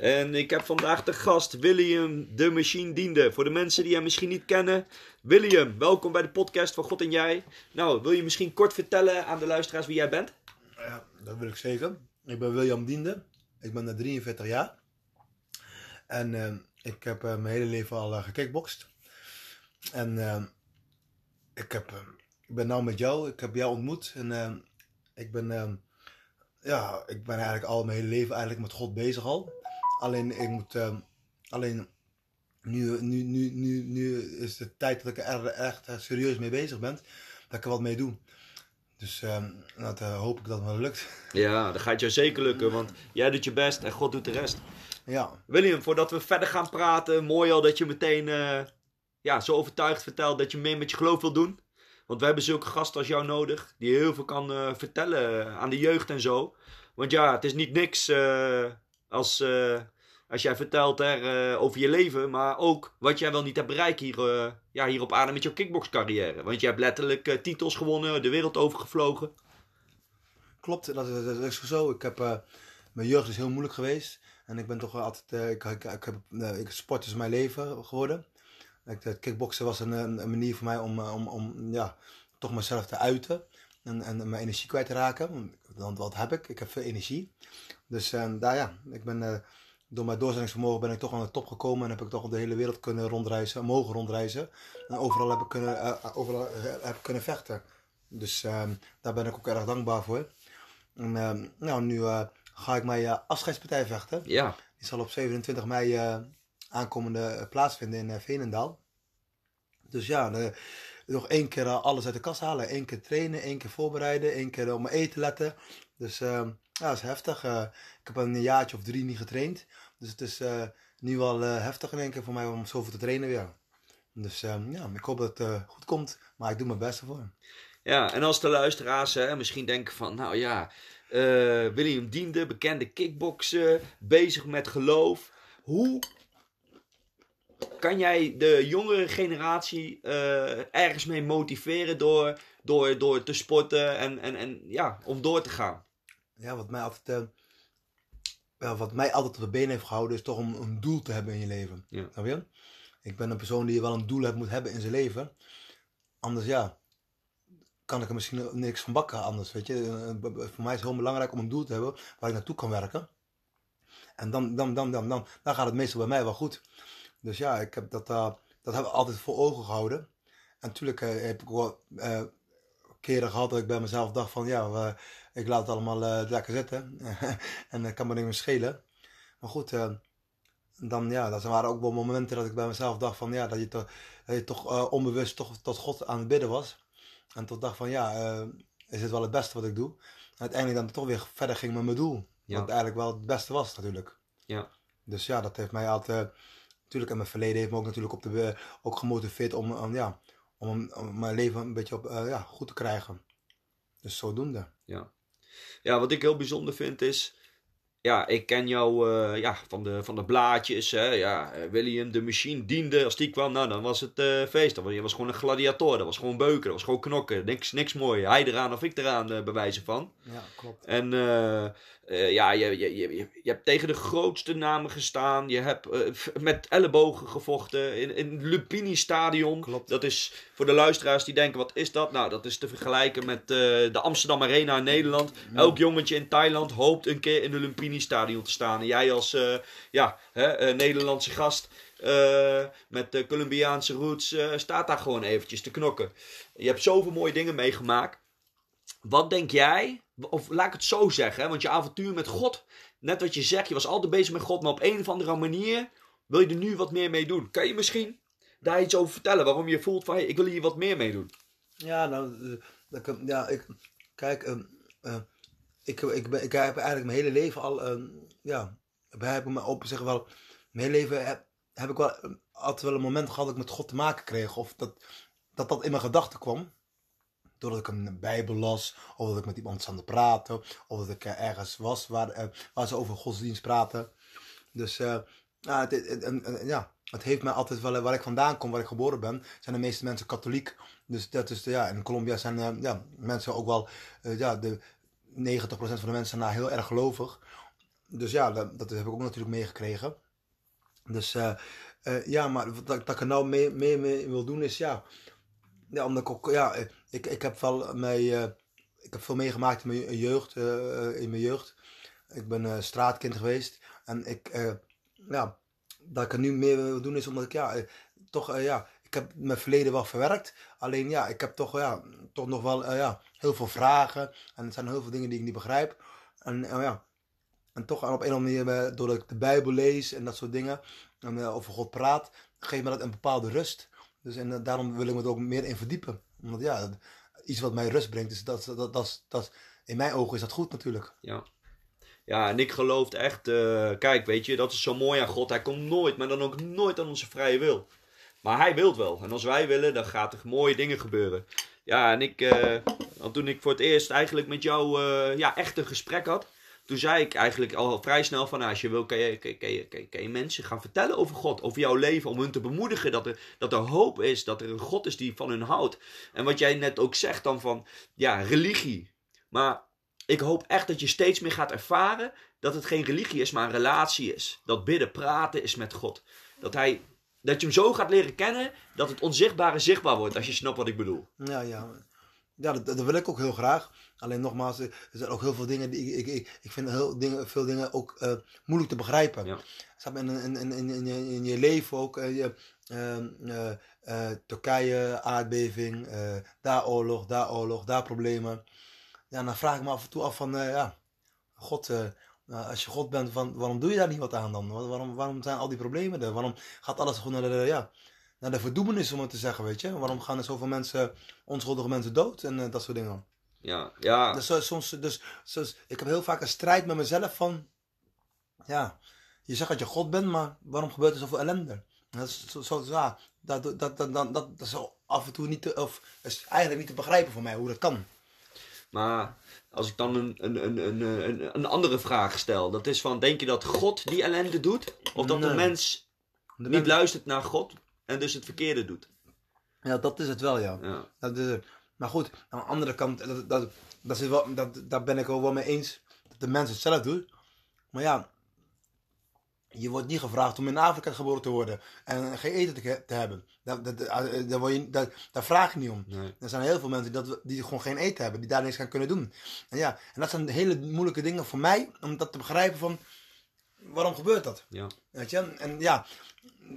En ik heb vandaag de gast William de Machine Diende. Voor de mensen die hem misschien niet kennen. William, welkom bij de podcast van God en Jij. Nou, wil je misschien kort vertellen aan de luisteraars wie jij bent? Ja, dat wil ik zeker. Ik ben William Diende. Ik ben 43 jaar. En uh, ik heb uh, mijn hele leven al uh. En ik, heb, ik ben nou met jou. Ik heb jou ontmoet. En ik ben, ja, ik ben eigenlijk al mijn hele leven eigenlijk met God bezig al. Alleen ik moet. Uh, alleen nu, nu, nu, nu, nu is de tijd dat ik er echt serieus mee bezig ben. Dat ik er wat mee doe. Dus uh, dat uh, hoop ik dat het me lukt. Ja, dat gaat jou zeker lukken. Want jij doet je best en God doet de rest. Ja. William, voordat we verder gaan praten. Mooi al dat je meteen eh, ja, zo overtuigd vertelt dat je mee met je geloof wil doen. Want we hebben zulke gasten als jou nodig. Die heel veel kan uh, vertellen aan de jeugd en zo. Want ja, het is niet niks als, uh, als jij vertelt hè, uh, over je leven, maar ook wat jij wel niet hebt bereikt hier, uh, ja, hier op aarde met jouw kickboxcarrière. Want je hebt letterlijk titels gewonnen, de wereld overgevlogen. Klopt, dat is, dat zo. Ik heb, mijn jeugd is heel moeilijk geweest. En ik ben toch altijd, ik, ik, ik heb, ik, sport is mijn leven geworden. Het kickboksen was een, een, manier voor mij om, om, om ja, toch mezelf te uiten. En, en mijn energie kwijt te raken. Want wat heb ik? Ik heb veel energie. Dus uh, daar ja, ik ben, uh, door mijn doorzettingsvermogen ben ik toch aan de top gekomen en heb ik toch op de hele wereld kunnen rondreizen, mogen rondreizen. En overal heb ik kunnen, uh, overal, heb ik kunnen vechten. Dus ehm, daar ben ik ook erg dankbaar voor. En ehm, nou, nu ga ik mijn afscheidspartij vechten. Ja. Die zal op 27 mei aankomende plaatsvinden in Veenendaal. Dus ja, de, nog één keer alles uit de kast halen. Eén keer trainen, één keer voorbereiden, één keer op mijn eten letten. Dus uh, ja, dat is heftig. Uh, ik heb een jaartje of drie niet getraind. Dus het is uh, nu wel heftig in één keer voor mij om zoveel te trainen weer. Dus ehm, ja, ik hoop dat het goed komt. Maar ik doe mijn best ervoor. Ja, en als de luisteraars hè, misschien denken van, nou ja, William Diende, bekende kickbokser, bezig met geloof. Hoe kan jij de jongere generatie uh, ergens mee motiveren door, door, door te sporten en, en, en ja, om door te gaan? Ja, wat mij altijd, uh, wat mij altijd op de been heeft gehouden is toch om een doel te hebben in je leven. Ja. Snap je? Ik ben een persoon die wel een doel heeft, moet hebben in zijn leven. Anders ja, kan ik er misschien niks van bakken anders. Weet je? Voor mij is het heel belangrijk om een doel te hebben waar ik naartoe kan werken. En dan, dan, dan, dan, dan, dan gaat het meestal bij mij wel goed. Dus ja, ik heb dat, uh, dat hebben we altijd voor ogen gehouden. En natuurlijk uh, heb ik wel uh, keren gehad dat ik bij mezelf dacht van ja, ik laat het allemaal lekker zitten. en dat kan me niet meer schelen. Maar goed, dan ja, dat waren ook wel momenten dat ik bij mezelf dacht van ja, dat je, toch, dat je toch onbewust toch tot God aan het bidden was. En tot dacht van ja, is het wel het beste wat ik doe. En uiteindelijk dan toch weer verder ging met mijn doel. Ja. Wat eigenlijk wel het beste was natuurlijk. Ja. Dus ja, dat heeft mij altijd natuurlijk in mijn verleden heeft me ook natuurlijk op de, ook gemotiveerd om, um, ja, om, om, mijn leven een beetje op, uh, ja, goed te krijgen. Dus zodoende. Ja. Ja, wat ik heel bijzonder vind is, ja, ik ken jou uh, ja, van, de, van de blaadjes. Hè, ja, William de Machine diende. Als die kwam, nou, dan was het uh, feest. Dan, je was gewoon een gladiator. Dat was gewoon beuken. Dat was gewoon knokken. Niks, niks mooi. Hij eraan of ik eraan, uh, bewijzen van. Ja, klopt. En ja, je, je, je, je, hebt tegen de grootste namen gestaan. Je hebt met ellebogen gevochten in, in het Lupini Stadion. Klopt. Dat is voor de luisteraars die denken, wat is dat? Nou, dat is te vergelijken met de Amsterdam Arena in Nederland. Elk jongetje in Thailand hoopt een keer in de Lumpini Stadion te staan. En jij als ja, hè, Nederlandse gast uh, met de Colombiaanse roots staat daar gewoon eventjes te knokken. Je hebt zoveel mooie dingen meegemaakt. Wat denk jij, of laat ik het zo zeggen, want je avontuur met God, net wat je zegt, je was altijd bezig met God, maar op een of andere manier wil je er nu wat meer mee doen. Kan je misschien daar iets over vertellen, waarom je voelt van, hey, ik wil hier wat meer mee doen? Ja, nou, uh, ja, ik, kijk, uh, ik, ik, ben, ik heb eigenlijk mijn hele leven al, uh, ja, heb ik me op zich wel, mijn hele leven heb, heb ik wel eh, altijd wel een moment gehad dat ik met God te maken kreeg. Of dat dat, dat in mijn gedachten kwam. Doordat ik een Bijbel las, of dat ik met iemand zat te praten, of dat ik eh, ergens was waar, eh, waar ze over godsdienst praten. Dus eh, ja, het, het- het- het- ja, het heeft mij altijd wel, waar ik vandaan kom, waar ik geboren ben, zijn de meeste mensen katholiek. Dus dat is, ja, in Colombia zijn ja, mensen ook wel, ja, de 90% van de mensen zijn daar heel erg gelovig. Dus ja, dat, dat heb ik ook natuurlijk meegekregen. Dus ja, maar wat ik er nou mee, mee wil doen is ja, omdat ik ook, ja, ik, ik heb wel mij, eh, ik heb veel meegemaakt in mijn jeugd, eh, eh, in mijn jeugd. Ik ben straatkind geweest en ik, ja, dat ik er nu meer wil doen is omdat ik, ja, toch, ja, ik heb mijn verleden wel verwerkt. Alleen ja, ik heb toch, ja, toch nog wel, ja, heel veel vragen en er zijn heel veel dingen die ik niet begrijp. En ja, en toch op een of andere manier, doordat ik de Bijbel lees en dat soort dingen, en over God praat, geeft me dat een bepaalde rust. Dus en eh, daarom wil ik me er ook meer in verdiepen. Omdat ja, iets wat mij rust brengt, dus dat, dat, dat, dat, in mijn ogen is dat goed natuurlijk. Ja. Ja, en ik geloof echt, eh, kijk, weet je, dat is zo mooi aan God. Hij komt nooit, maar dan ook nooit aan onze vrije wil. Maar hij wil wel. En als wij willen, dan gaat er mooie dingen gebeuren. Ja, en ik, eh, toen ik voor het eerst eigenlijk met jou ja, echt een gesprek had. Toen zei ik eigenlijk al vrij snel van, nou, als je wil, kan je, kan, je, kan, je, mensen gaan vertellen over God, over jouw leven, om hun te bemoedigen dat er, dat er hoop is, dat er een God is die van hun houdt. En wat jij net ook zegt dan van, ja, religie. Maar ik hoop echt dat je steeds meer gaat ervaren dat het geen religie is, maar een relatie is. Dat bidden, praten is met God. Dat, hij, dat je hem zo gaat leren kennen dat het onzichtbare zichtbaar wordt, als je snapt wat ik bedoel. Ja, ja. Ja, dat wil ik ook heel graag. Alleen nogmaals, er zijn ook heel veel dingen die ik, ik, ik, vind heel dingen, veel dingen ook eh, moeilijk te begrijpen. Ja. In, in, in, in, je, in je leven ook. eh, je, ehm, eh, Turkije, aardbeving, daar oorlog, daar oorlog, daar problemen. Ja, dan vraag ik me af en toe af van, ja, God, nou, als je God bent, van, waarom doe je daar niet wat aan dan? Wa- Waarom, waarom zijn al die problemen er? Waarom gaat alles gewoon naar de, ja, naar de verdoemenis, om het te zeggen, weet je? Waarom gaan er zoveel mensen, onschuldige mensen dood en dat soort dingen? Ja, ja. Dus, soms, dus, dus ik heb heel vaak een strijd met mezelf van, ja, je zegt dat je God bent, maar waarom gebeurt er zoveel ellende? Dat is, zo, zo, ja, dat, dat, dat, dat, dat, is af en toe niet te, of is eigenlijk niet te begrijpen voor mij hoe dat kan. Maar als ik dan een, een, een, een, een, andere vraag stel, dat is van, denk je dat God die ellende doet? Of dat de mens De niet mens- luistert naar God en dus het verkeerde doet? Ja, dat is het wel, ja. Ja, Dat is het. Maar goed, aan de andere kant, dat, dat, dat is wel, dat, daar ben ik ook wel mee eens dat de mens het zelf doet. Maar ja, je wordt niet gevraagd om in Afrika geboren te worden en geen eten te, te hebben. Daar, dat, word je, daar, daar vraag je niet om. nee. Er zijn heel veel mensen die, dat, die gewoon geen eten hebben, die daar niks aan kunnen doen. En ja, en dat zijn hele moeilijke dingen voor mij, om dat te begrijpen van, waarom gebeurt dat? Ja. Weet je? En ja,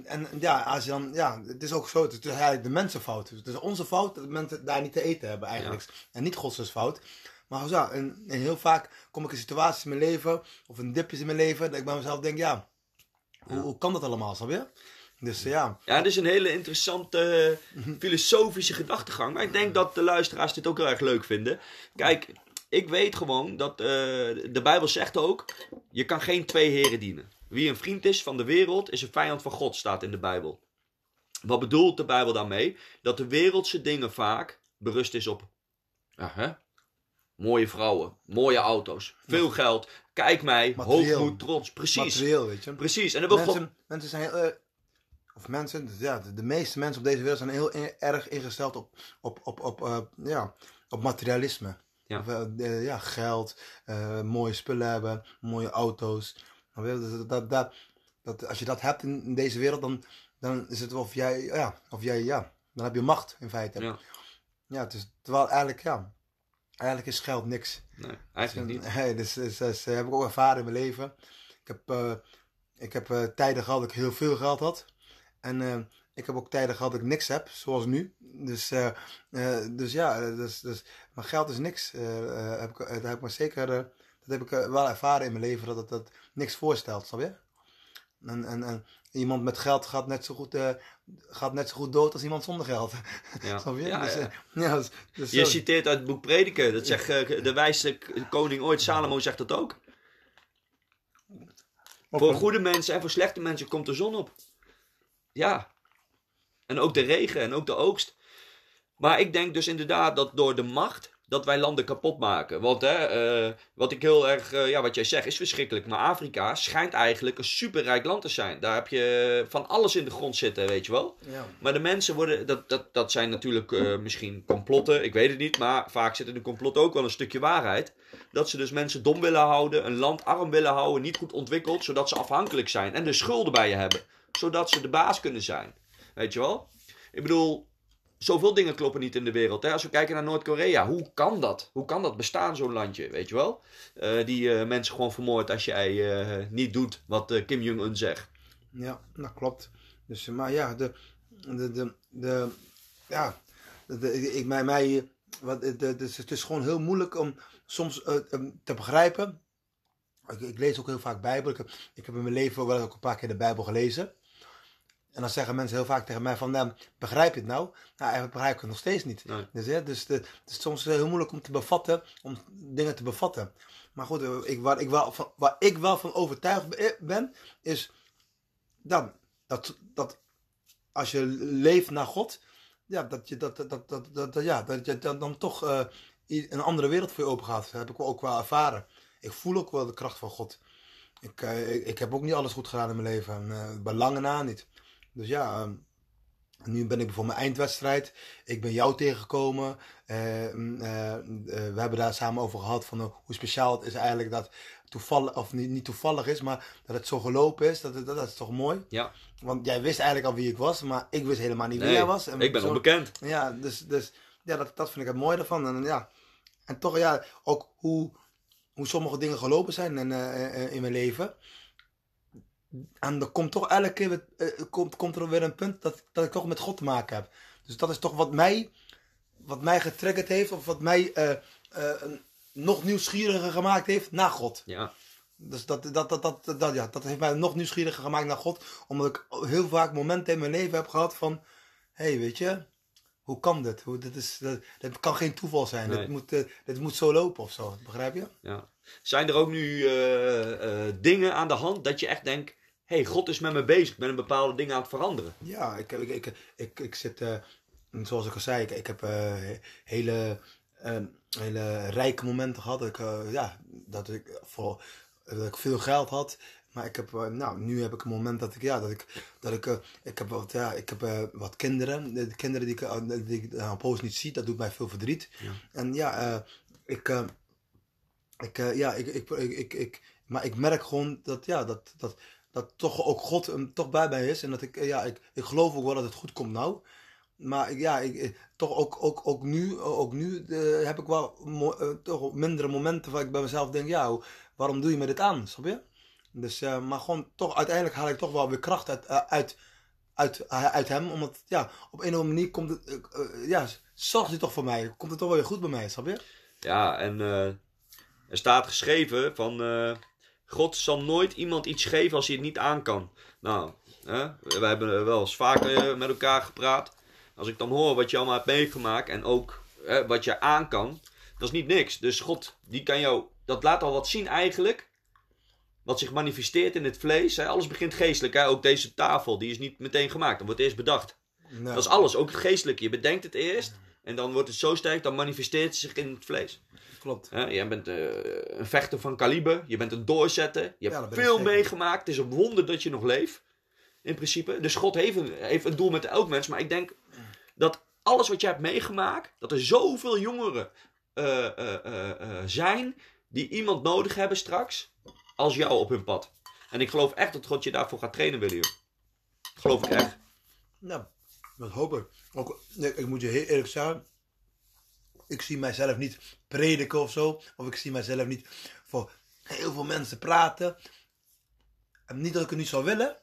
en ja, als je dan, ja, het is ook zo, het is eigenlijk de mensenfout. Het is onze fout dat mensen daar niet te eten hebben eigenlijk. En niet Gods fout. Maar ja, en, en heel vaak kom ik in situaties in mijn leven, of in dipjes in mijn leven, dat ik bij mezelf denk, ja, hoe, Ja. hoe kan dat allemaal, snap je? Dus ja, Ja, het is een hele interessante Mhm. filosofische gedachtegang. Maar ik denk dat de luisteraars dit ook heel erg leuk vinden. Kijk, ik weet gewoon dat eh, de Bijbel zegt ook: je kan geen twee heren dienen. Wie een vriend is van de wereld, is een vijand van God, staat in de Bijbel. Wat bedoelt de Bijbel daarmee? Dat de wereldse dingen vaak berust is op ja, hè? mooie vrouwen, mooie auto's, veel geld. Kijk mij, Materieel. hoogmoed, trots. Precies. materieel, weet je. Precies. En dan wil God. Mensen, zijn heel, eh, of mensen, ja, de, de meeste mensen op deze wereld zijn heel erg ingesteld op, op, op, op, eh, ja, op materialisme. Ja. Of, eh, ja, geld, eh, mooie spullen hebben, mooie auto's. Dat, dat, dat, dat, als je dat hebt in, in deze wereld, dan, dan is het of jij, ja, of jij, ja, dan heb je macht in feite. Ja, Ja, is, terwijl eigenlijk, ja, eigenlijk is geld niks. nee, eigenlijk niet. Nee, dus, dus, dus, eh, heb ik ook ervaren in mijn leven. Ik heb, eh, ik heb tijden gehad dat ik heel veel geld had. En ik heb ook tijden gehad dat ik niks heb, zoals nu. Dus, eh, eh, dus ja, eh, dus, dus, maar geld is niks. Heb ik, dat heb ik me zeker, dat heb ik wel ervaren in mijn leven, dat het dat niks voorstelt, snap je? En, en, en iemand met geld gaat net zo goed, gaat net zo goed dood als iemand zonder geld. Ja. snap je? Ja, dus, ja. ja, dus, dus Je zo. citeert uit het boek Prediker. Dat zegt de wijste k- koning ooit, Salomo zegt dat ook. Voor goede mensen en voor slechte mensen komt de zon op. Ja. En ook de regen en ook de oogst. Maar ik denk dus inderdaad dat door de macht dat wij landen kapot maken. Want hè, eh, wat ik heel erg, eh, ja, wat jij zegt is verschrikkelijk. Maar Afrika schijnt eigenlijk een superrijk land te zijn. Daar heb je van alles in de grond zitten, weet je wel. Ja. Maar de mensen worden, dat, dat, dat zijn natuurlijk eh, misschien complotten, ik weet het niet. Maar vaak zit in de complot ook wel een stukje waarheid. Dat ze dus mensen dom willen houden, een land arm willen houden, niet goed ontwikkeld, zodat ze afhankelijk zijn. En de schulden bij je hebben, zodat ze de baas kunnen zijn. Weet je wel? Ik bedoel, zoveel dingen kloppen niet in de wereld. Hè? Als we kijken naar Noord-Korea, hoe kan dat? Hoe kan dat bestaan, zo'n landje, weet je wel? Eh, die eh, mensen gewoon vermoord als jij eh, niet doet wat Kim Jong-un zegt. Ja, dat klopt. Dus, maar ja, de, de, de, de ja, ik, mij, mij, wat, de, de, de- het is gewoon heel moeilijk om soms te begrijpen. Ik, ik lees ook heel vaak Bijbel. Ik heb, ik heb in mijn leven wel ook een paar keer de Bijbel gelezen. En dan zeggen mensen heel vaak tegen mij van, nou, begrijp je het nou? Nou, eigenlijk begrijp ik het nog steeds niet. Nee. Dus, hè, dus de, het is soms heel moeilijk om te bevatten, om dingen te bevatten. Maar goed, eh, ik, waar, ik wel van, waar ik wel van overtuigd be- ben, is dan, dat, dat als je leeft naar God, ja, dat je, dat, dat, dat, dat, ja, dat je dan, toch eh, een andere wereld voor je open gaat. Dat heb ik ook wel ervaren. Ik voel ook wel de kracht van God. Ik, eh, ik, ik heb ook niet alles goed gedaan in mijn leven. En, eh, bij lange na niet. Dus ja, ehm, nu ben ik bijvoorbeeld mijn eindwedstrijd. Ik ben jou tegengekomen. Eh, mm, eh, eh, we hebben daar samen over gehad van hoe speciaal het is eigenlijk dat toevallig, of niet, niet toevallig is, maar dat het zo gelopen is. Dat, dat, dat is toch mooi? Ja, Want jij wist eigenlijk al wie ik was, maar ik wist helemaal niet wie jij was. En ik ben zo- onbekend. Ja, dus, dus ja, dat, dat vind ik het mooie ervan. En, ja, en toch, ja, ook hoe, hoe sommige dingen gelopen zijn in, in mijn leven. En er komt toch elke keer weer, eh, komt, komt er weer een punt dat, dat ik toch met God te maken heb. Dus dat is toch wat mij, wat mij getriggerd heeft, of wat mij eh, eh, nog nieuwsgieriger gemaakt heeft naar God. Ja, Dus dat, dat, dat, dat, dat, ja, dat heeft mij nog nieuwsgieriger gemaakt naar God. Omdat ik heel vaak momenten in mijn leven heb gehad van... Hé, hey, weet je, hoe kan dit? Hoe, dit, is, dat, dit kan geen toeval zijn. Nee. Dit, moet, eh, dit moet zo lopen of zo. Begrijp je? ja. Zijn er ook nu eh, eh, dingen aan de hand dat je echt denkt... Hé, hey, God is met me bezig. Ik ben een bepaalde dingen aan het veranderen. Ja, ik, ik, ik, ik, ik zit... eh, zoals ik al zei, ik, ik heb eh, hele, eh, hele rijke momenten gehad. Dat ik, ja, dat ik, voor, dat ik veel geld had. Maar ik heb, nou, nu heb ik een moment dat ik, ja, dat ik, dat ik, ik heb wat, ja, ik heb wat kinderen. De, de kinderen die ik, die ik aan poos niet zie, dat doet mij veel verdriet. Ja. En ja, ik, ik, ja, ik, ik, ik, ik- maar ik merk gewoon dat, ja, dat, dat, dat toch ook God um, toch bij mij is. En dat ik, eh, ja, ik, ik geloof ook wel dat het goed komt nou. Maar ik, ja, ik, ik- toch ook, ook, ook nu, ook nu eh, heb ik wel eh, toch mindere momenten waar ik bij mezelf denk, ja, waarom doe je me dit aan, snap je? Dus, eh, maar gewoon toch, uiteindelijk haal ik toch wel weer kracht uit, eh, uit, uit, eh, hem. Omdat, ja, op een of andere manier komt het, eh, eh, ja, zorgt hij toch voor mij. Komt het toch wel weer goed bij mij, snap je? Ja, en eh, er staat geschreven van... God zal nooit iemand iets geven als hij het niet aan kan. Nou, hè, we hebben wel eens vaker eh, met elkaar gepraat. Als ik dan hoor wat je allemaal hebt meegemaakt en ook hè, wat je aan kan, dat is niet niks. Dus God, die kan jou, dat laat al wat zien eigenlijk. Wat zich manifesteert in het vlees. Hè. Alles begint geestelijk. Hè. Ook deze tafel, die is niet meteen gemaakt. Dan wordt eerst bedacht. Dat is alles, ook het geestelijke. Je bedenkt het eerst en dan wordt het zo sterk, dan manifesteert het zich in het vlees. Klopt. Jij bent eh, een vechter van kaliber, je bent een doorzetter, je hebt veel meegemaakt. Het is een wonder dat je nog leeft, in principe. Dus God heeft een, heeft een doel met elk mens, maar ik denk dat alles wat jij hebt meegemaakt, dat er zoveel jongeren eh, eh, zijn die iemand nodig hebben straks, als jou op hun pad. En ik geloof echt dat God je daarvoor gaat trainen, William. Geloof ik echt. Nou, dat hoop ik. Ook, ik, ik moet je heel eerlijk zeggen. Ik zie mijzelf niet prediken of zo. Of ik zie mijzelf niet voor heel veel mensen praten. En niet dat ik het niet zou willen.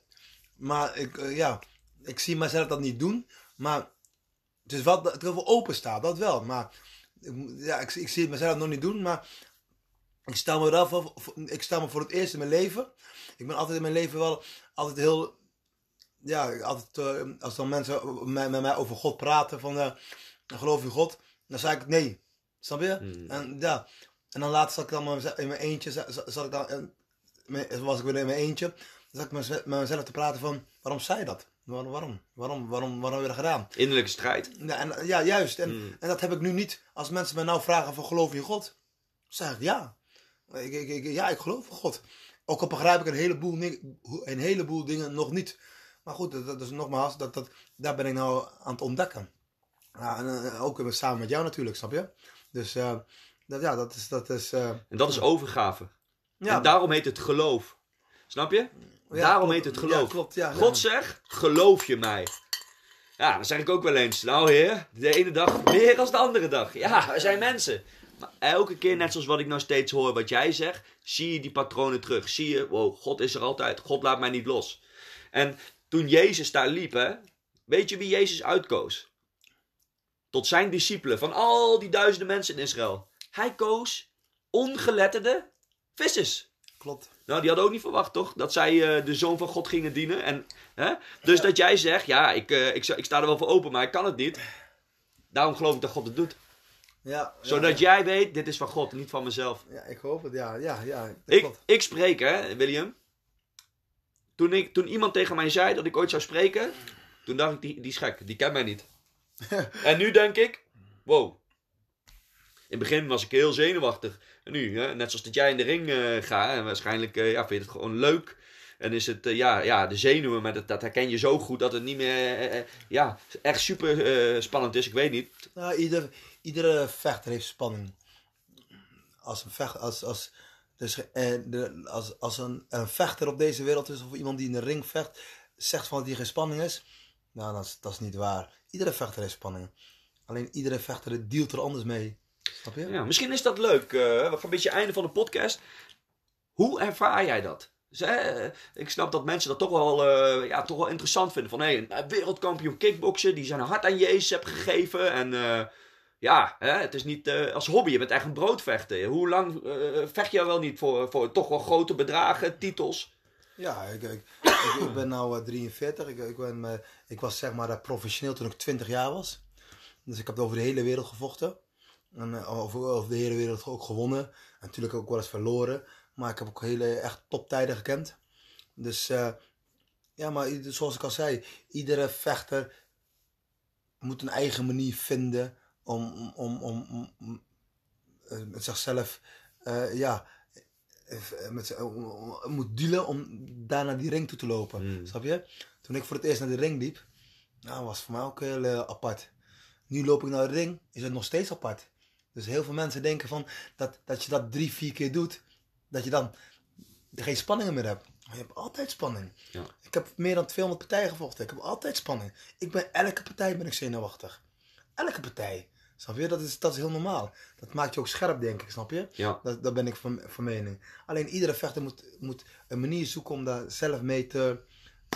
Maar ik, eh, ja, ik zie mijzelf dat niet doen. Maar het is wel dat ik er voor open sta. Dat wel. Maar ja, ik, ik zie het mezelf nog niet doen. Maar ik sta me wel voor, ik sta me voor het eerst in mijn leven. Ik ben altijd in mijn leven wel altijd heel ja, altijd, eh, als dan mensen met, met mij over God praten, van eh, geloof in God, dan zei ik nee. Snap je? Mm. En, ja. en dan later zat ik dan in mijn eentje, za- za- zat ik dan, me- was ik weer in mijn eentje. Dan zat ik met mezelf te praten van, waarom zei je dat? Waarom, waarom, waarom, waarom, waarom heb je dat gedaan? Innerlijke strijd. Ja, en, ja juist. En, Mm. en dat heb ik nu niet. Als mensen mij nou vragen van, geloof je in God? Zeg ik ja. Ik, ik, ik- ja, ik geloof in God. Ook al begrijp ik een heleboel, een heleboel dingen nog niet. Maar goed, dat, dat is nogmaals, dat, dat, daar ben ik nou aan het ontdekken. Ja, en eh, ook samen met jou natuurlijk, snap je? Dus eh, dat, ja, dat is... Dat is eh, En dat is overgave. ja, En daarom heet het geloof. Snap je? ja, daarom klopt. heet het geloof. Ja, klopt, ja. God zegt, geloof je mij? Ja, dan zeg ik ook wel eens. Nou heer, de ene dag meer dan de andere dag. Ja, wij zijn mensen. Maar elke keer, net zoals wat ik nou steeds hoor, wat jij zegt, zie je die patronen terug. Zie je, wow, God is er altijd. God laat mij niet los. En toen Jezus daar liep, hè, weet je wie Jezus uitkoos? Tot zijn discipelen, van al die duizenden mensen in Israël. Hij koos ongeletterde vissers. Klopt. Nou, die hadden ook niet verwacht, toch? Dat zij eh, de zoon van God gingen dienen. En, hè? Dus dat jij zegt, ja, ik, eh, ik, sta- ik sta er wel voor open, maar ik kan het niet. Daarom geloof ik dat God het doet. Ja, Zodat jij weet, dit is van God, niet van mezelf. ja, ik hoop het, ja, ja, ja. Ik, ik spreek, hè, William. Toen, ik, toen iemand tegen mij zei dat ik ooit zou spreken, toen dacht ik, die, die is gek, die kent mij niet. en nu denk ik, wow. In het begin was ik heel zenuwachtig. En nu, hè, net zoals dat jij in de ring eh gaat, en waarschijnlijk eh, ja, vind je het gewoon leuk. En is het, eh, ja, ja, de zenuwen, maar dat, dat herken je zo goed dat het niet meer, ja, echt super spannend is. Ik weet niet. Nou, ieder, iedere vechter heeft spanning. Als een vechter, als, als, dus, als, als een vechter op deze wereld is, of iemand die in de ring vecht, zegt van dat hij geen spanning is, nou, dat is, dat is niet waar. Iedere vechter heeft spanning. Alleen iedere vechter dealt er anders mee. Snap je? Ja, misschien is dat leuk. eh, we gaan een beetje einde van de podcast. Hoe ervaar jij dat? Hè, ik snap dat mensen dat toch wel, eh, ja, toch wel interessant vinden. Van hé, een wereldkampioen kickboksen die zijn hart aan Jezus hebt gegeven. En eh, ja, het is niet eh, als hobby. Je bent echt een broodvechter. Hoe lang eh, vecht al wel niet voor, voor toch wel grote bedragen, titels? Ja, ik, ik, ik, ben nu 43. Ik, ben, eh, ik was zeg maar eh, professioneel toen ik 20 jaar was. Dus ik heb over de hele wereld gevochten. En eh, over, over de hele wereld ook gewonnen. En natuurlijk ook wel eens verloren. Maar ik heb ook hele echt toptijden gekend. Dus eh, ja, maar zoals ik al zei, iedere vechter moet een eigen manier vinden om, om, om, om, eh, zichzelf, eh, ja, eh, met, z'n- om- om- moet dealen om daar naar die ring toe te lopen. Hmm. Snap je? Toen ik voor het eerst naar de ring liep, nou, was het voor mij ook heel eh, apart. Nu loop ik naar de ring, is het nog steeds apart. Dus heel veel mensen denken van dat, dat je dat drie, vier keer doet, dat je dan geen spanningen meer hebt. Maar je hebt altijd spanning. Ja. Ik heb meer dan 200 partijen gevochten. Ik heb altijd spanning. Ik ben, elke partij ben ik zenuwachtig. Elke partij. Snap je? Dat is, dat is heel normaal. Dat maakt je ook scherp, denk ik. Snap je? Ja. Dat, dat ben ik van, van mening. Alleen iedere vechter moet, moet een manier zoeken om daar zelf mee te...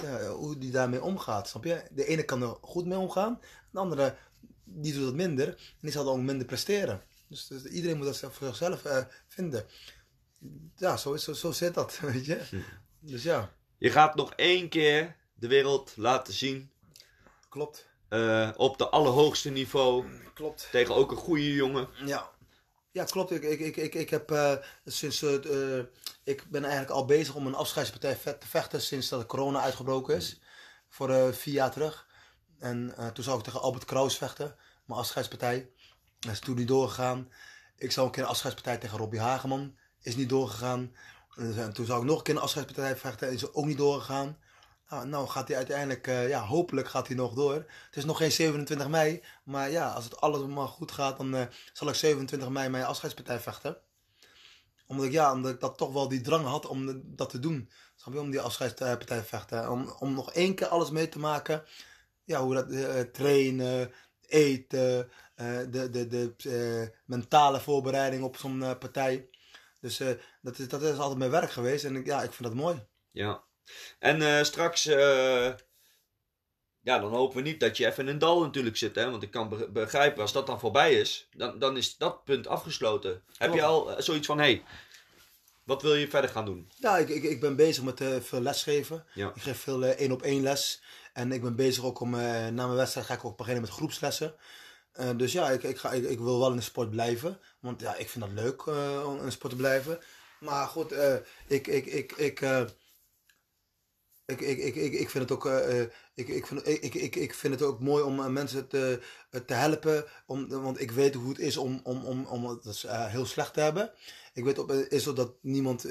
Ja, hoe die daarmee omgaat, snap je? De ene kan er goed mee omgaan. De andere, die doet het minder. En die zal dan ook minder presteren. Dus, dus iedereen moet dat zelf- voor zichzelf eh, vinden. Ja, zo, is, zo, zo zit dat, weet je? Dus ja, Je gaat nog één keer de wereld laten zien klopt. Eh, op de allerhoogste niveau. Klopt. Tegen ook een goede jongen. Ja. Ja, klopt. Ik, ik, ik, ik, ik heb eh, sinds eh, ik ben eigenlijk al bezig om een afscheidspartij te vechten sinds dat de corona uitgebroken is. Voor eh, vier jaar terug. En toen zou ik tegen Albert Kraus vechten, mijn afscheidspartij. Dat is toen niet doorgegaan. Ik zou een keer een afscheidspartij tegen Robbie Hageman. Is niet doorgegaan. En toen zou ik nog een keer een afscheidspartij vechten. Is ook niet doorgegaan. Nou, nou gaat hij uiteindelijk, eh, ja, hopelijk gaat hij nog door. Het is nog geen 27 mei. Maar ja, als het allemaal goed gaat, dan eh, zal ik 27 mei mijn afscheidspartij vechten. Omdat ik, ja, omdat ik dat toch wel die drang had om dat te doen. Om die afscheidspartij te vechten. Om, om nog één keer alles mee te maken. Ja, hoe dat, eh, trainen, eten, de, de, de mentale voorbereiding op zo'n partij. Dus dat, is, dat is altijd mijn werk geweest. En ik, ja, ik vind dat mooi. Ja. En eh, straks, eh, ja, dan hopen we niet dat je even in een dal natuurlijk zit, hè. Want ik kan be- begrijpen, als dat dan voorbij is, dan, dan is dat punt afgesloten. Heb je al eh, zoiets van, hé, hey, wat wil je verder gaan doen? Ja, ik, ik, ik ben bezig met veel lesgeven. Ja. Ik geef veel één op één les. En ik ben bezig ook om, na mijn wedstrijd ga ik ook beginnen met groepslessen. Dus ja, ik, ik, ga, ik, ik wil wel in de sport blijven. Want ja, ik vind dat leuk om in de sport te blijven. Maar goed, eh, ik, ik, ik, ik, ik, ik, ik, ik, ik vind het ook, eh, eh, ik, ik, vind, ik, ik, ik, vind het ook mooi om eh, mensen te, te helpen. Om, want ik weet hoe het is om, om, om, om het eh, heel slecht te hebben. Ik weet op, is dat niemand,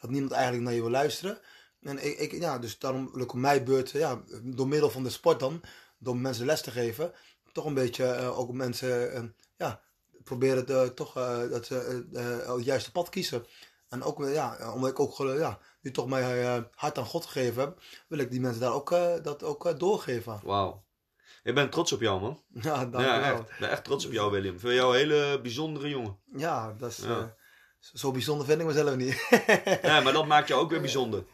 dat niemand eigenlijk naar je wil luisteren. En ik, ik, ja, dus daarom ik op mijn beurt, ja, door middel van de sport dan, door mensen les te geven, toch een beetje ook mensen, ja, proberen toch dat ze het juiste pad kiezen. En ook, eh, ja, omdat ik ook ja, nu toch mijn eh, hart aan God gegeven heb, wil ik die mensen daar ook, eh, dat ook doorgeven. Wauw. Ik ben trots op jou, man. Ja, dank ja, je wel. echt. Ik ben echt trots op jou, William. Ik vind jou een hele bijzondere jongen. Ja, dat is, Ja. zo bijzonder vind ik mezelf niet. Ja, maar dat maakt jou ook weer bijzonder.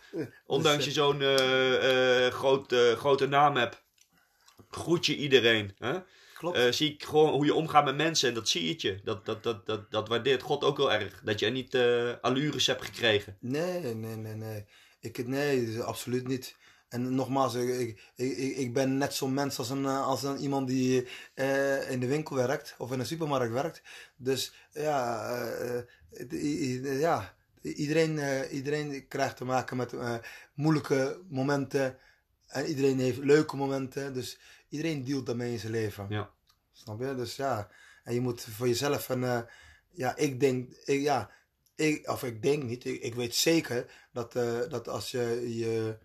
Ondanks je zo'n groot, eh, grote naam hebt, groet je iedereen. Hè? Klopt. Eh, zie ik gewoon hoe je omgaat met mensen en dat zie je. Dat, dat, dat, dat, dat waardeert God ook heel erg. Dat je er niet eh, allures hebt gekregen. Nee, nee, nee, nee. Ik, nee, absoluut niet. En nogmaals, ik, ik, ik, ik ben net zo'n mens als, een, eh, als een, iemand die in de winkel werkt of in een supermarkt werkt. Dus ja, ja iedereen, iedereen krijgt te maken met moeilijke momenten. En iedereen heeft leuke momenten. Dus iedereen dealt daarmee in zijn leven. Ja. Snap je? Dus ja, en je moet voor jezelf een, eh, ja, ik denk, ik, ja, ik, of ik denk niet, ik, ik weet zeker dat, eh, dat als je, je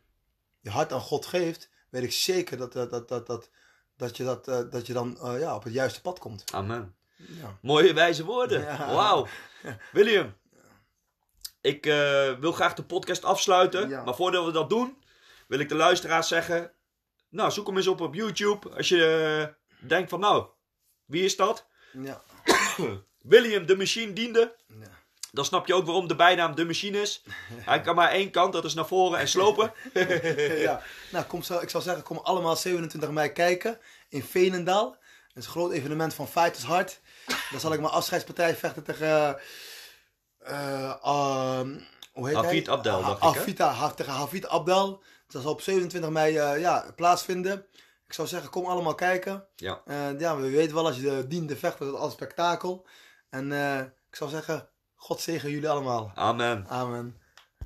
je hart aan God geeft, weet ik zeker dat, dat, dat, dat, dat, dat je, dat, eh, dat je dan ja, op het juiste pad komt. Amen. Ja. Mooie wijze woorden. Ja. Wauw. William, ik wil graag de podcast afsluiten. Ja. Maar voordat we dat doen, wil ik de luisteraars zeggen... Nou, zoek hem eens op op YouTube. Als je eh, denkt van, nou, wie is dat? Ja. William de Machine diende. Ja. Dan snap je ook waarom de bijnaam de Machine is. Hij kan maar één kant, dat is naar voren en slopen. ja. Nou, kom, ik zou zeggen, kom allemaal 27 mei kijken in Veenendaal. Dat is een groot evenement van Fighters Hart. Dan zal ik mijn afscheidspartij vechten tegen... eh, hoe heet hij? Abdel, dacht ik, hè? Tegen Hafid Abdel. Dat zal op 27 mei eh, ja, plaatsvinden. Ik zou zeggen, kom allemaal kijken. Ja. Eh, ja, we weten wel, als je de dient te vechten, dat is al spektakel. En eh, ik zou zeggen, God zegen jullie allemaal. Amen. Amen.